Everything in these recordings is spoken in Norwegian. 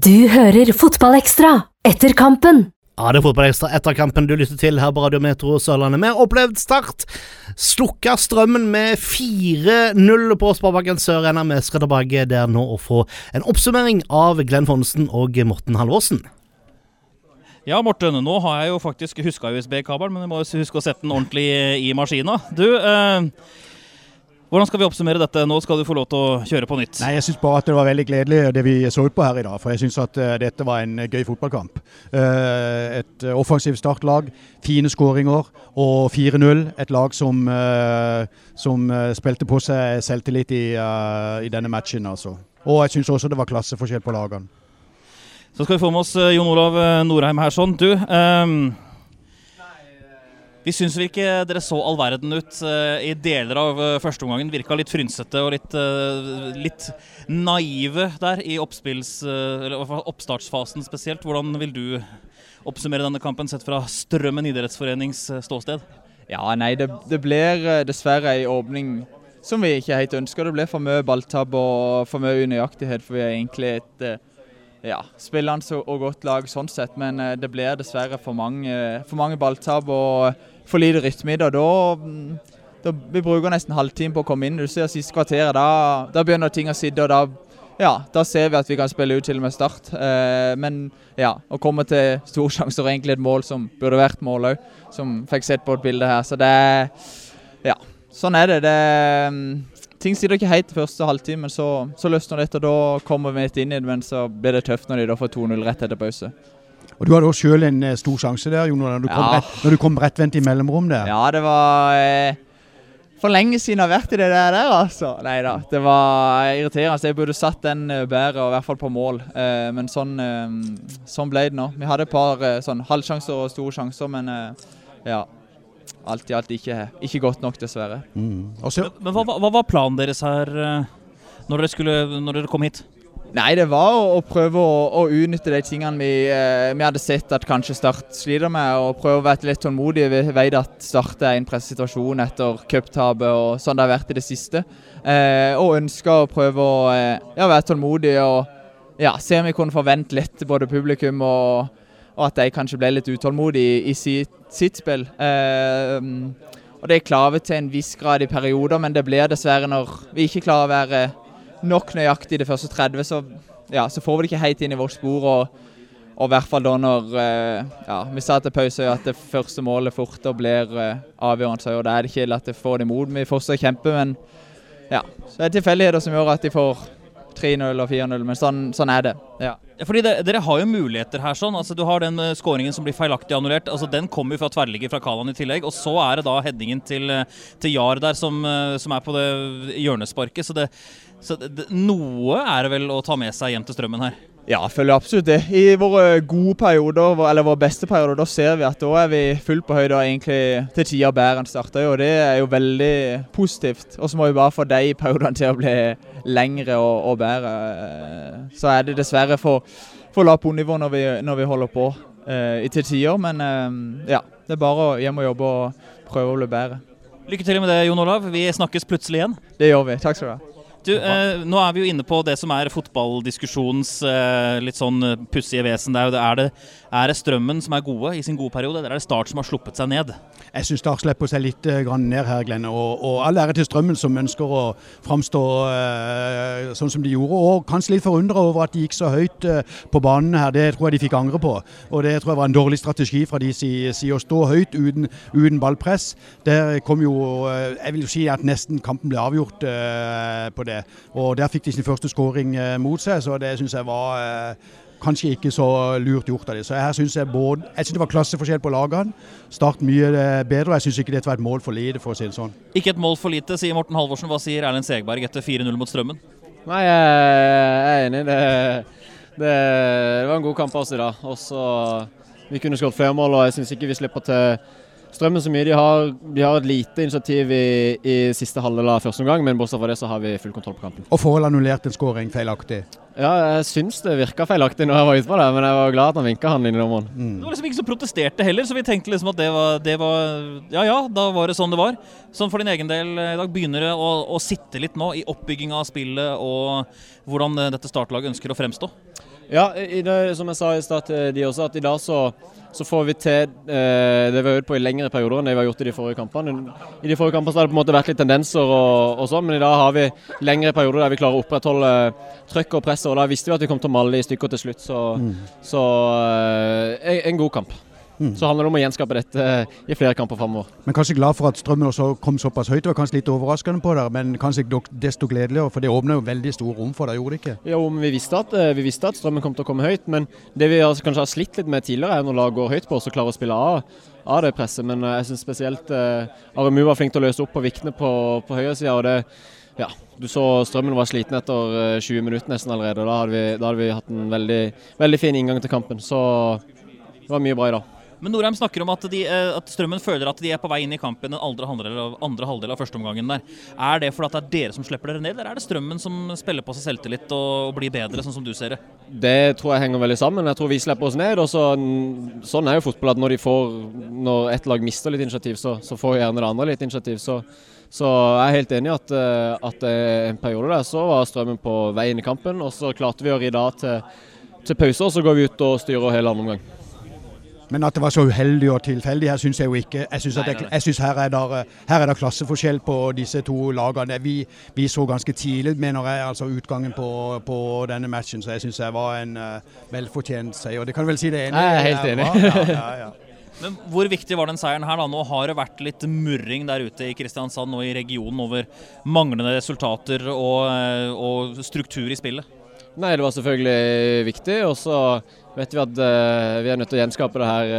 Du hører Fotballekstra etter kampen. Ja, det er fotballekstra etter kampen du lytter til her på Radio Metro Sørlandet. Vi har opplevd Start slukka strømmen med 4-0 på Sparebanken Sør-Arena. Vi skal tilbake der nå og få en oppsummering av Glenn Fonsen og Morten Halvorsen. Ja, Morten, nå har jeg jo faktisk huska USB-kabelen, men jeg må huske å sette den ordentlig i maskina. Du, eh, hvordan skal vi oppsummere dette? Nå skal du få lov til å kjøre på nytt. Nei, Jeg syns bare at det var veldig gledelig det vi så ut på her i dag. For jeg syns at uh, dette var en gøy fotballkamp. Uh, et offensivt startlag, fine skåringer og 4-0. Et lag som, som spilte på seg selvtillit i, i denne matchen, altså. Og jeg syns også det var klasseforskjell på lagene. Så skal vi få med oss Jon Olav Norheim her sånn. Du, um vi syns vel ikke dere så all verden ut uh, i deler av uh, førsteomgangen. Virka litt frynsete og litt, uh, litt naive der i oppstartsfasen spesielt. Hvordan vil du oppsummere denne kampen sett fra Strømmen idrettsforenings ståsted? Ja, nei, det, det blir dessverre en åpning som vi ikke helt ønsker. Det blir for mye balltabb og for mye unøyaktighet. For vi er egentlig et ja, spillende og godt lag sånn sett, men det blir dessverre for mange, for mange balltap. og for lite rytme i det. Da, da, vi bruker nesten halvtime på å komme inn. Du ser siste kvarteret, da, da, begynner ting å sitte. og da, ja, da ser vi at vi kan spille ut til og med Start. Eh, men ja, å komme til storsjanser og egentlig et mål som burde vært mål òg, som fikk sett på et bilde her. Så det Ja, sånn er det. det ting sitter ikke helt første halvtime, så, så løsner dette. og Da kommer vi litt inn i det, men så blir det tøft når de da får 2-0 rett etter pause. Og Du hadde også sjøl en eh, stor sjanse der, Jon, når du, ja. når du kom rettvendt i mellomrom der. Ja, det var eh, for lenge siden jeg har vært i det der, altså. Nei da, det var irriterende. Jeg burde satt den eh, bedre, og i hvert fall på mål. Eh, men sånn, eh, sånn, ble det nå. Vi hadde et par eh, sånn halvsjanser og store sjanser, men ja. Alt i alt ikke, ikke godt nok, dessverre. Mm. men, men hva, hva, var planen deres her når dere, skulle, når dere kom hit? Nei, det var å, å prøve å, å, utnytte de tingene vi, eh, vi, hadde sett at kanskje Start sliter med, og prøve å være litt tålmodige. Vi vet at Start er en pressesituasjon etter cuptapet og sånn det har vært i det siste. Eh, og ønsker å prøve å eh, ja, være tålmodige og ja, se om vi kunne forvente litt både publikum og, og at de kanskje ble litt utålmodige i, i sitt, sitt, spill. Eh, og Det klarer vi til en viss grad i perioder, men det blir dessverre når vi ikke klarer å være nok nøyaktig de første 30, så, ja, så får vi det ikke helt inn i vårt spor. og og i hvert fall da når eh, ja, vi sa til pause at det første målet fort blir eh, avgjørende. Og da er det ikke at de får det imot. Vi fortsetter å kjempe, men ja. Så det er tilfeldigheter som gjør at de får 3-0 og 4-0, men sånn, sånn, er det. Ja. Fordi det, Dere har jo muligheter her. sånn, altså Du har den uh, skåringen som blir feilaktig annullert. altså Den kommer jo fra tverrligger fra Kalan i tillegg. Og så er det da headingen til, til Jar der som, uh, som, er på det hjørnesparket. Så det, så det, noe er det vel å ta med seg hjem til strømmen her? Ja, jeg føler absolutt det. I våre gode perioder, eller våre beste perioder, da ser vi at da er vi fullt på høyde og egentlig til tider bedre enn starta. Og det er jo veldig positivt. Og så må vi bare få de periodene til å bli lengre og, og bedre. Så er det dessverre for, for lavt nivå når vi, når vi holder på eh, til tider. Men eh, ja, det er bare å hjem og jobbe og prøve å bli bedre. Lykke til med det, Jon Olav. Vi snakkes plutselig igjen. Det gjør vi. Takk skal du ha. Du, eh, nå er vi jo inne på det som er fotballdiskusjonens eh, litt sånn eh, pussige vesen. Det er, er, det, er, det, Strømmen som er gode i sin gode periode, eller er det Start som har sluppet seg ned? Jeg syns Start slipper seg litt uh, ned her, Glenn. Og, og all ære til Strømmen som ønsker å framstå eh, sånn som de gjorde. Og kanskje litt forundra over at de gikk så høyt uh, på banen her. Det tror jeg de fikk angre på. Og det tror jeg var en dårlig strategi fra de side. Si, å stå høyt uten ballpress. Der kom jo Jeg vil jo si at nesten kampen ble avgjort på det det. Og Der fikk de sin første skåring eh, mot seg, så det syns jeg var eh, kanskje ikke så lurt gjort av dem. Så her synes jeg både, jeg synes det var klasseforskjell på lagene. Start mye eh, bedre. og Jeg syns ikke dette var et mål for lite, for å si det sånn. Ikke et mål for lite, sier Morten Halvorsen. Hva sier Erlend Segberg etter 4-0 mot Strømmen? Nei, jeg er enig. Det, det, det var en god kamp også i dag. Også, vi kunne skåret flere mål, og jeg syns ikke vi slipper til Strømmen så mye. De har, de har et lite initiativ i, i siste halvdel av første omgang, men bortsett fra det så har vi full kontroll på kampen. Og Forhold annullert en skåring feilaktig? Ja, jeg syns det virka feilaktig når jeg var ute på det, men jeg var glad at han vinka han inn i dommeren. Mm. Det var liksom ikke som protesterte heller, så vi tenkte liksom at det var, det var, Ja ja, da var det sånn det var. Sånn for din egen del i dag, begynner det å, å sitte litt nå i oppbygginga av spillet og hvordan dette startlaget ønsker å fremstå? Ja, i det, som jeg sa i stad til de også, at i dag så, så får vi til eh, det vi har øvd på i lengre perioder enn det vi har gjort i de forrige kampene. I de forrige kampene så har det på en måte vært litt tendenser og, og sånn, men i dag har vi lengre perioder der vi klarer å opprettholde trøkk og presset. og Da visste vi at vi kom til å male i stykker til slutt, så, så eh, en god kamp. Så handler det om å gjenskape dette i flere kamper framover. Men kanskje glad for at strømmen også kom såpass høyt. Det var kanskje litt overraskende på dere, men kanskje desto gledeligere, for det åpner jo veldig store rom for deg, gjorde det ikke? Jo, men vi visste, at, eh, vi visste at strømmen kom til å komme høyt, men det vi har, kanskje har slitt litt med tidligere, er når lag går høyt på oss og klarer å spille av, av det presset. Men eh, jeg syns spesielt eh, Aremu var flink til å løse opp på vikne på, på høyresida. Og det, ja, du så strømmen var sliten etter eh, 20 minutter nesten allerede. og Da hadde vi, da hadde vi hatt en veldig, veldig fin inngang til kampen. Så det var mye bra i dag. Men Norheim snakker om at, de, eh, at Strømmen føler at de er på vei inn i kampen den andre halvdel av, andre halvdel av førsteomgangen der. Er det fordi at det er dere som slipper dere ned, eller er det Strømmen som spiller på seg selvtillit og, blir bedre, sånn som du ser det? Det tror jeg henger veldig sammen. Jeg tror vi slipper oss ned. og så, Sånn er jo fotball. at Når, får, når et lag mister litt initiativ, så, så får gjerne det andre litt initiativ. Så, så jeg er helt enig i at, eh, at eh, en periode der så var Strømmen på vei inn i kampen. Og så klarte vi å ri av til, til pause, og så går vi ut og styrer hele andre omgang. Men at det var så uheldig og tilfeldig, her syns jeg jo ikke. Jeg syns, jeg her, er her er det klasseforskjell på disse to lagene. Vi, vi så ganske tidlig, mener jeg, altså utgangen på, på denne matchen, så jeg syns det var en uh, velfortjent seier. Det kan du vel si det ene? Jeg er helt enig. Ja, ja, ja. Men Hvor viktig var den seieren her? da? Nå har det vært litt murring der ute i Kristiansand og i regionen over manglende resultater og, eh, og struktur i spillet. Nei, det var selvfølgelig viktig. Og så vet vi at uh, vi er nødt til å gjenskape det her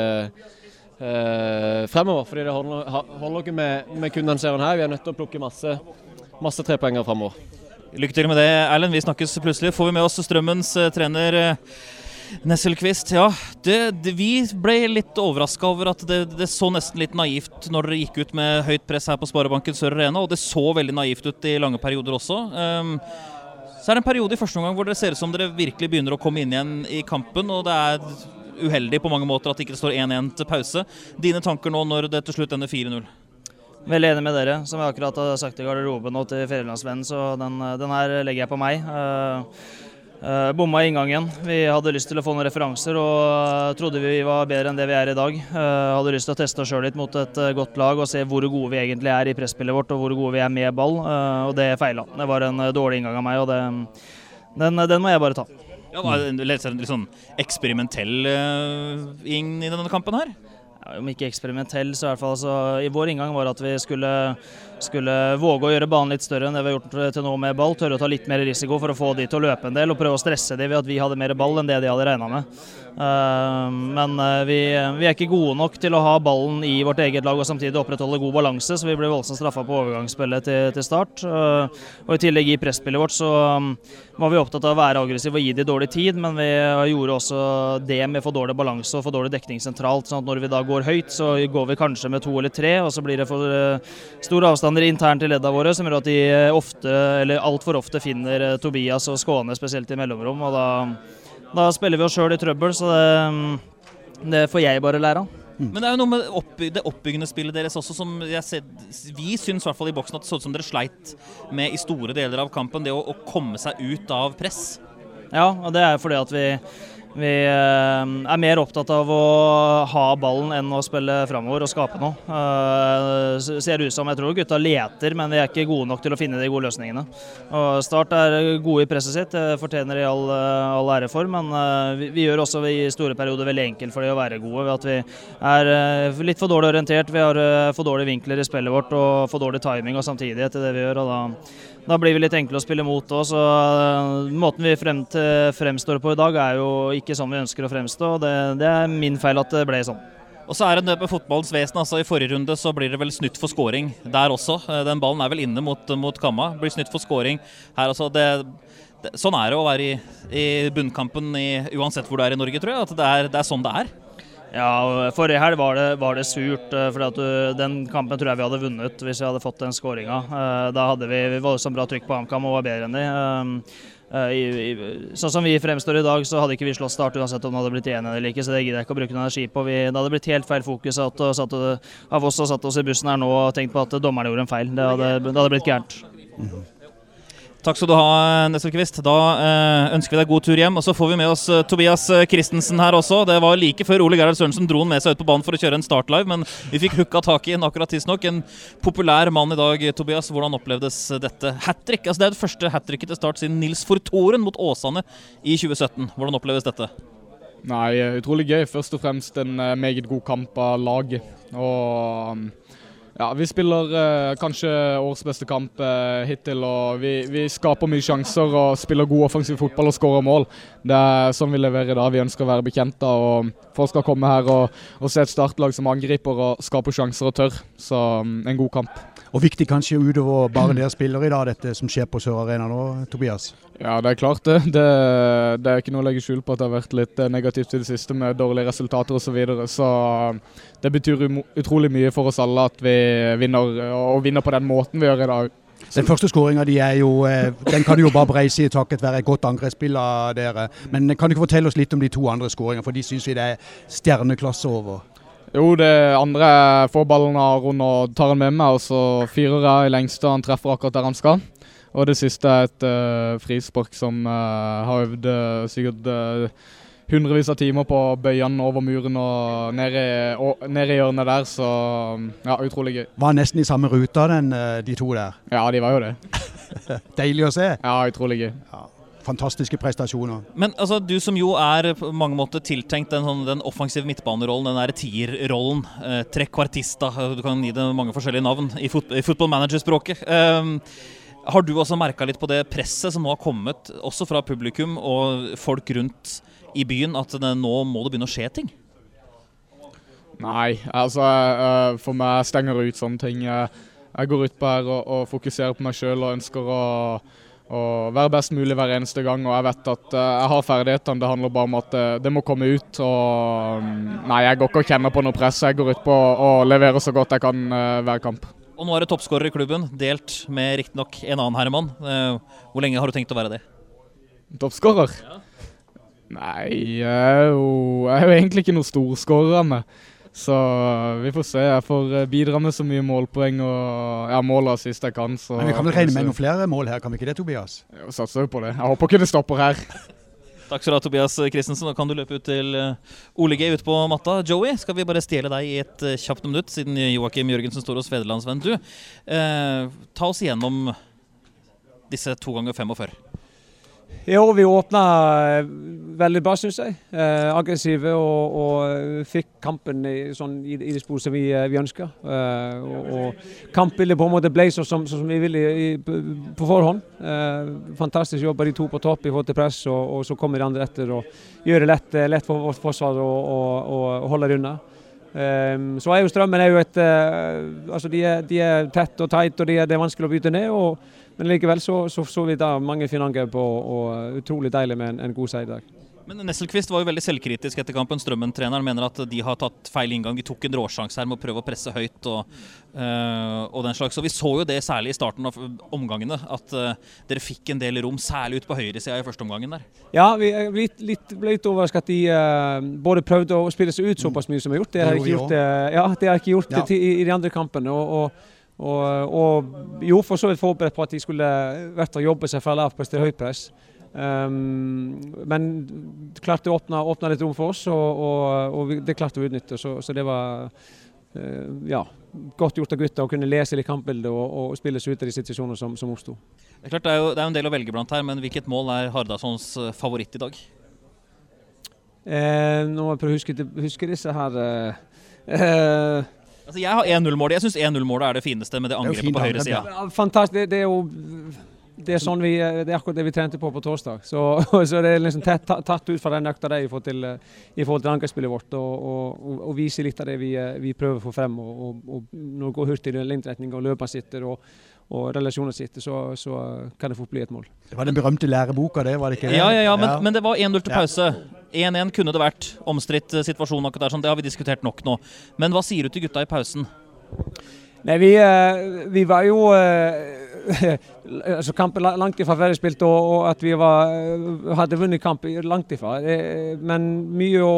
eh, fremover. fordi det holder, holder ikke med, med kun den serien her. Vi er nødt til å plukke masse, masse trepoengere fremover. Lykke til med det, Erlend. Vi snakkes plutselig. Får vi med oss Strømmens trener Nesselquist. Ja, det, det, vi ble litt overraska over at det, det så nesten litt naivt når dere gikk ut med høyt press her på Sparebanken Sør Arena, og det så veldig naivt ut i lange perioder også. Um, så er det en periode i første omgang hvor det ser ut som dere virkelig begynner å komme inn igjen i kampen, og det er uheldig på mange måter at det ikke står 1-1 til pause. Dine tanker nå når det til slutt ender 4-0? Veldig enig med dere. Som jeg akkurat har sagt i garderoben og til Fjellandsvennen, så den, den her legger jeg på meg. Uh, uh, bomma i inngangen. Vi hadde lyst til å få noen referanser og uh, trodde vi var bedre enn det vi er i dag. Uh, hadde lyst til å teste oss sjøl litt mot et godt lag og se hvor gode vi egentlig er i presspillet vårt og hvor gode vi er med ball, uh, og det feila. Det var en dårlig inngang av meg, og det, den, den må jeg bare ta. Ja, var det litt sånn- eksperimentell inn i denne kampen her? Ja, om ikke eksperimentell, så i hvert fall altså, I vår inngang var at vi skulle, skulle våge å gjøre banen litt større enn det vi har gjort til nå med ball. Tørre å ta litt mer risiko for å få de til å løpe en del og prøve å stresse de ved at vi hadde mer ball enn det de hadde regna med. Uh, men uh, vi, vi, er ikke gode nok til å ha ballen i vårt eget lag og samtidig opprettholde god balanse, så vi ble voldsomt straffa på overgangsspillet til, til start. Og I tillegg i presspillet vårt så um, var vi opptatt av å være aggressive og gi de dårlig tid, men vi gjorde også det med for dårlig balanse og for dårlig dekning sentralt. sånn at når vi da går høyt, så går vi kanskje med to eller tre, og så blir det for store avstander internt i ledda våre som gjør at de ofte, eller altfor ofte finner Tobias og Skåne, spesielt i mellomrom. og da da spiller vi oss sjøl i trøbbel, så det, det, får jeg bare lære av. Men det er jo noe med oppby det oppbyggende spillet deres også som ser, vi syns i hvert fall i boksen at det så ut som dere sleit med i store deler av kampen. Det å, å komme seg ut av press. Ja, og det er fordi at vi, vi er mer opptatt av å ha ballen enn å spille framover og skape noe. Det ser ut som jeg tror gutta leter, men vi er ikke gode nok til å finne de gode løsningene. Og Start er gode i presset sitt, det fortjener de all, all ære for. Men vi, vi, gjør også i store perioder veldig enkelt for de å være gode. ved at Vi er litt for dårlig orientert, vi har for dårlige vinkler i spillet vårt og for dårlig timing og samtidighet i det vi gjør. og da da blir vi litt enkle å spille mot òg. Måten vi frem til, fremstår på i dag, er jo ikke sånn vi ønsker å fremstå. og det, det er min feil at det ble sånn. Og så er det med fotballens vesen. altså I forrige runde så blir det vel snytt for scoring der også. Den ballen er vel inne mot, mot Kamma. Blir snytt for scoring her også. Det, det, sånn er det å være i, i bunnkampen i, uansett hvor du er i Norge, tror jeg. At det er, det er sånn det er. Ja, Forrige helg var det, var det surt. for Den kampen tror jeg vi hadde vunnet hvis vi hadde fått den skåringa. Da hadde vi voldsomt bra trykk på HamKam og var bedre enn de. I, i, sånn som vi fremstår i dag, så hadde ikke vi slått Start uansett om det hadde blitt 1 eller ikke, så det gidder jeg ikke å bruke noe energi på. Vi, det hadde blitt helt feil fokus at, satt, av oss som satt oss i bussen her nå og tenkt på at dommerne gjorde en feil. Det hadde, det hadde blitt gærent. Takk skal du ha, Nesselquist. Da eh, ønsker vi deg god tur hjem. Og så får vi med oss eh, Tobias eh, Christensen her også. Det var like før Ole Gerhard Sørensen dro han med seg ut på banen for å kjøre en startlive, men vi fikk hooka tak i en akkurat tidsnok. En populær mann i dag, Tobias. Hvordan opplevdes dette hat trick? Altså, det er det første hat tricket til start siden Nils Fortoren mot Åsane i 2017. Hvordan oppleves dette? Nei, utrolig gøy. Først og fremst en eh, meget god kamp av laget. Og um, ja, Vi spiller eh, kanskje årets beste kamp eh, hittil. og vi, vi, skaper mye sjanser og spiller god offensiv fotball og skårer mål. Det er sånn vi leverer i dag. Vi ønsker å være bekjent av. og Folk skal komme her og, og se et startlag som angriper og skaper sjanser og tør. Så um, en god kamp. Og viktig kanskje utover bare dere spillere i dag, dette som skjer på Sør Arena nå, Tobias? Ja, det er klart det. det. Det, er ikke noe å legge skjul på at det har vært litt eh, negativt i det siste med dårlige resultater osv. Så, videre. så um, det betyr utrolig mye for oss alle at vi vinner, og vinner på den måten vi gjør i dag. Den første skåringa jo eh, Den kan du jo bare breise i takket være et godt angrepsspill av dere. Men kan du ikke fortelle oss litt om de to andre skåringene, for de syns vi det er stjerneklasse over? Jo, det andre får ballen av Aron og tar den med meg, og så fyrer jeg i lengste. Han treffer akkurat der han skal. Og det siste er et uh, frispark som uh, har øvd uh, sikkert hundrevis av timer på å bøye den over muren og ned i, og, ned i hjørnet der. Så ja, utrolig gøy. Var nesten i samme ruta, den, de to der? Ja, de var jo det. Deilig å se. Ja, utrolig gøy. Ja fantastiske prestasjoner. Men altså, du som jo er på mange måter tiltenkt den, sånn, den offensive midtbanerollen, den derre tierrollen, eh, trekvartista, du kan gi det mange forskjellige navn i, fot i football manager-språket. Um, har du også merka litt på det presset som nå har kommet, også fra publikum og folk rundt i byen, at det, nå må det begynne å skje ting? Nei, altså uh, for meg stenger det ut sånne ting. Jeg går ut på her og, og fokuserer på meg sjøl og ønsker å og være best mulig hver eneste gang. Og jeg vet at uh, jeg har ferdighetene. Det handler bare om at uh, det må komme ut. Og um, nei, jeg går ikke og kjenner på noe press. Jeg går ut på å levere så godt jeg kan uh, hver kamp. Og nå er du toppskårer i klubben, delt med riktignok en annen herremann. hvor lenge har du tenkt å være det? Toppskårer? Ja. Nei, jeg er, jo, jeg er jo egentlig ikke noen storskårer. Så vi får se. Jeg får eh, bidra med så mye målpoeng og ja, mål av sist jeg kan. Men Vi kan vel regne med noen flere mål her, kan vi ikke det, Tobias? Jeg satser jo på det. Jeg håper ikke det stopper her. Takk skal du ha, Tobias Christensen. Nå kan du løpe ut til eh, Ole G ute på matta. Joey, skal vi bare stjele deg i et eh, kjapt minutt, siden Joakim Jørgensen står hos Federlandsvenn. Du, eh, ta oss igjennom disse to ganger 45. Ja, vi åpna eh, veldig bra, syns jeg. Eh, aggressive og, og, fikk kampen i, sånn, i, i det sporet som vi, eh, vi ønska. Eh, og, og, kampbildet på en måte ble sånn som, som, vi ville i, på forhånd. Eh, fantastisk jobb av de to på topp i forhold til press, og, og så kommer de andre etter og gjør det lett, eh, lett for vårt forsvar å holde det unna. Um, så er jo Strømmen er jo et uh, altså de er, de er tett og tight, og de er, det er vanskelig å bytte ned. og men likevel så, så, så vi da mange fine angrep og, og utrolig deilig med en, en god seier i dag. Men Nesselquist var jo veldig selvkritisk etter kampen. Strømmen-treneren mener at de har tatt feil inngang. De tok en råsjanse her med å prøve å presse høyt og, uh, og den slags. Og vi så jo det særlig i starten av omgangene, at uh, dere fikk en del rom, særlig ut på høyresida i første omgangen der. Ja, vi er litt, litt, ble litt overrasket at de uh, både prøvde å spille seg ut såpass mye som de har gjort. Det har ikke gjort, ja, det har ikke gjort ja. i, i, de andre kampene. og, og og, og jo, for så vidt forberedt på at de skulle vært og jobbe seg fra lavt til høypress. Um, men klarte å åpne, åpne, litt rom for oss, og, og, og det klarte vi å utnytte. Så, så det var uh, ja, godt gjort av gutta å kunne lese litt kampbildet og, og spille seg ut av de situasjonene som, som oppsto. Det er klart det er jo det er en del å velge blant her, men hvilket mål er Hardasons eh, favoritt i dag? Uh, nå må jeg prøve å huske, huske disse her eh, Altså, jeg har 1-0-målet. Jeg syns 1-0-målet er det fineste med det angrepet på høyre side. Fantastisk. Det, det, er jo det er, sånn vi, det er akkurat det vi trente på på torsdag. Så, så det er liksom tatt, tatt ut fra den økta der i forhold til, i forhold til angrepsspillet vårt. Og, og, og, vise litt av det vi, vi prøver å få frem. Og, og, når det går hurtig i linjeretning og løpene sitter og, og relasjoner sitter, så, så, kan det fort bli et mål. Det var den berømte læreboka, det? var det ikke det? Ja, ja, ja, men, ja. men det var 1-0 til pause. 1-1 kunne det vært. Omstridt eh, situasjon akkurat der, sånn. det har vi diskutert nok nå. Men hva sier du til gutta i pausen? Nei, vi, eh, vi var jo eh, altså Kampen langt ifra ferdigspilt, og, og at vi var, hadde vunnet kamp langt ifra. Men mye å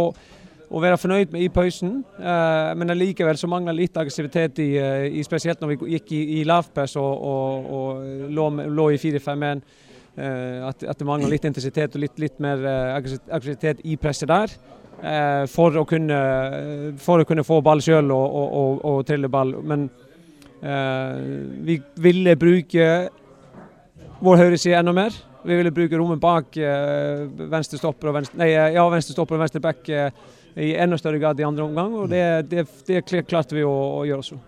å være fornøyd med i pausen. Eh, men allikevel så mangler litt aggressivitet, i, eh, i, spesielt når vi gikk i, i lavpress og, og, og lå, lå, i 4-5-1. Eh, at, at, det mangler litt intensitet og litt, litt mer aggressivitet i presset der. For å, kunne, for, å kunne, få ball sjøl og, og, og, trille ball. Men vi ville bruke vår høyreside enda mer. Vi ville bruke rommet bak venstre stopper og venstre, nei, ja, venstre stopper og venstre back i enda større grad i andre omgang. og Det, det, det klarte vi å, å gjøre også.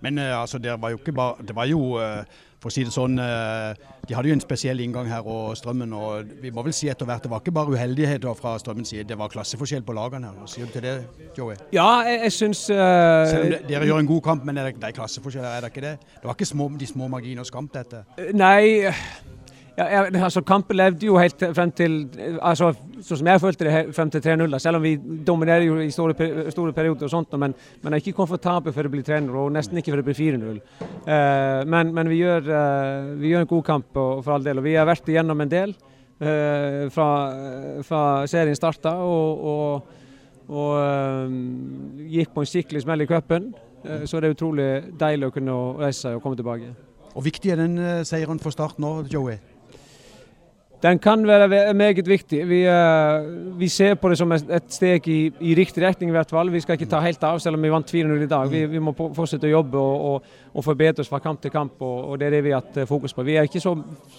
Men uh, altså, det var jo ikke bare Det var jo, uh, for å si det sånn uh, De hadde jo en spesiell inngang her og Strømmen. og Vi må vel si etter hvert det var ikke bare uheldigheter fra Strømmens side, det var klasseforskjell på lagene her. Sier du til det, Joey? Ja, jeg, jeg syns om dere gjør en god kamp, men er det, det er klasseforskjeller, er det ikke det? Det var ikke små, de små marginers kamp, dette? Nei. Ja, altså Kampen levde jo helt frem til altså, Sånn som jeg følte det, frem til 3-0. Selv om vi dominerer jo i store, store perioder, og sånt, men, men er ikke komfortable for å bli 3-0, og nesten ikke for å bli 4-0. Uh, eh, men, men vi, gjør, uh, vi, gjør, en god kamp og, for all del. og Vi har vært igjennom en del uh, fra, fra, serien starta. Og, og, og gikk på en skikkelig smell i cupen. så det er utrolig deilig å kunne reise seg og komme tilbake. Og Viktig er den seieren for Start nå, Joey? Den kan være meget viktig. Vi, uh, vi, ser på det som et steg i, i, riktig retning i hvert fall. Vi skal ikke ta helt av, selv om vi vant 4-0 i dag. Vi, vi, må fortsette å jobbe og, og, og, forbedre oss fra kamp til kamp, og, og, det er det vi har hatt eh, fokus på. Vi er ikke så,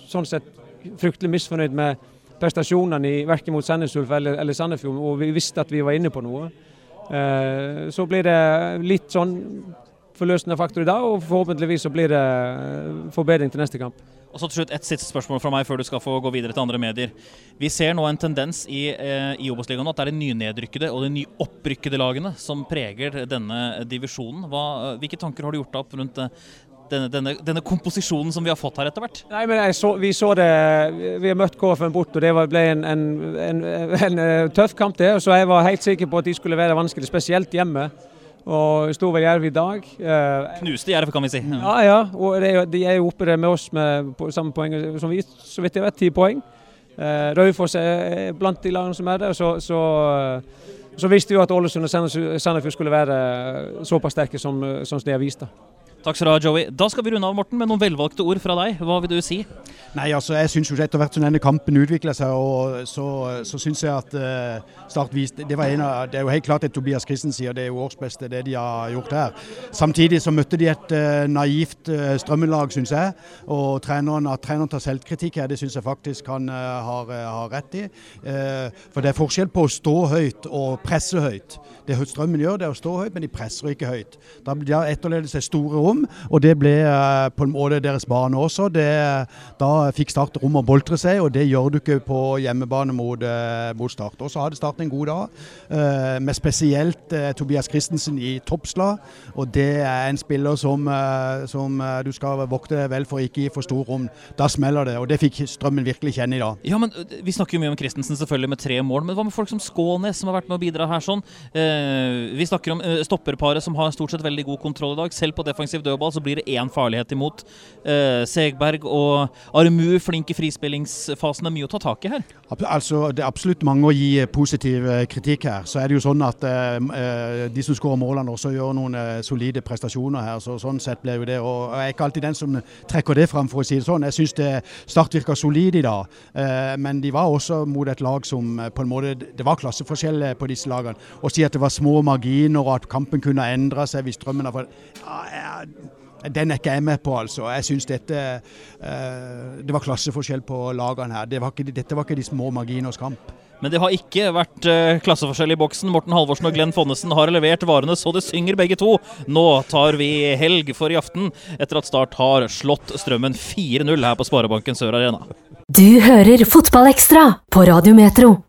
sånn sett fryktelig misfornøyd med prestasjonene verken mot Sandnes Ulf eller, eller Sandefjord, og vi visste at vi var inne på noe. Uh, så blir det litt sånn forløsende faktor i dag, og forhåpentligvis så blir det forbedring til neste kamp. Og så til slutt Et siste spørsmål fra meg før du skal få gå videre til andre medier. Vi ser nå en tendens i, eh, i Obos-ligaen at det er de nynedrykkede og de nyopprykkede lagene som preger denne divisjonen. Hva, hvilke tanker har du gjort deg opp rundt eh, denne, denne, denne, komposisjonen som vi har fått her etter hvert? Nei, men så, Vi så det, vi har møtt KFM bort, og det ble en, en, en, en, eh, tøff kamp. det, Så jeg var helt sikker på at de skulle være vanskelig, spesielt hjemme og sto ved Jerv i dag. Eh, Knuste Jerv, kan vi si. Ja, ja. Og det, de er jo oppe med oss med på, samme poeng som vi, så vidt jeg vet, ti poeng. Eh, Raufoss er blant de lagene som er der. Så, så, så visste vi jo at Ålesund og Sandefjord skulle være såpass sterke som, som de har vist. da. Takk skal du ha, Joey. Da skal vi runde av, Morten, med noen velvalgte ord fra deg. Hva vil du si? Nei, altså, Jeg syns etter hvert som denne kampen utvikler seg, og så, så syns jeg at uh, Start viste det, var en av, det er jo helt klart det Tobias Christen sier, det er jo årsbeste, det de har gjort her. Samtidig så møtte de et uh, naivt uh, strømmelag, syns jeg. Og treneren, at treneren tar selvkritikk her, det syns jeg faktisk han har, har, rett i. for det er forskjell på å stå høyt og presse høyt. Det Strømmen gjør, det er å stå høyt, men de presser ikke høyt. Da, da etterledes etterledet store rom, og det ble på en måte deres bane også. Det, da fikk Start rom å boltre seg, og det gjør du ikke på hjemmebane mot, uh, mot Start. Og så hadde Start en god dag, uh, med spesielt Tobias Christensen i toppsla. Og det er en spiller som, som du skal vokte vel for ikke gi for stor rom. Da smeller det, og det fikk Strømmen virkelig kjenne i dag. Ja, men Vi snakker jo mye om Christensen selvfølgelig med tre mål, men hva med folk som Skånes, som har vært med å bidra her sånn? vi snakker om stopperparet som har stort sett veldig god kontroll i dag. Selv på defensiv dødball så blir det én farlighet imot. Segberg og Armu flink i frispillingsfasen. Det er mye å ta tak i her. Altså, Det er absolutt mange å gi positiv eh, kritikk her. Så er det jo sånn at eh, de som skårer målene også gjør noen eh, solide prestasjoner her. så Sånn sett blir jo det. og Jeg er ikke alltid den som trekker det fram, for å si det sånn. Jeg syns Start virka solid i dag. Men de var også mot et lag som på en måte Det var klasseforskjell på disse lagene. Å si at det var små marginer og at kampen kunne endre seg hvis strømmen har fått ja, den er ikke jeg med på, altså. Jeg syns dette uh, Det var klasseforskjell på lagene her. Det var ikke, dette var ikke de små marginers kamp. Men det har ikke vært uh, klasseforskjell i boksen. Morten Halvorsen og Glenn Fonnesen har levert varene så det synger begge to. Nå tar vi helg for i aften, etter at Start har slått Strømmen 4-0 her på Sparebanken Sør Arena. Du hører Fotballekstra på Radiometro.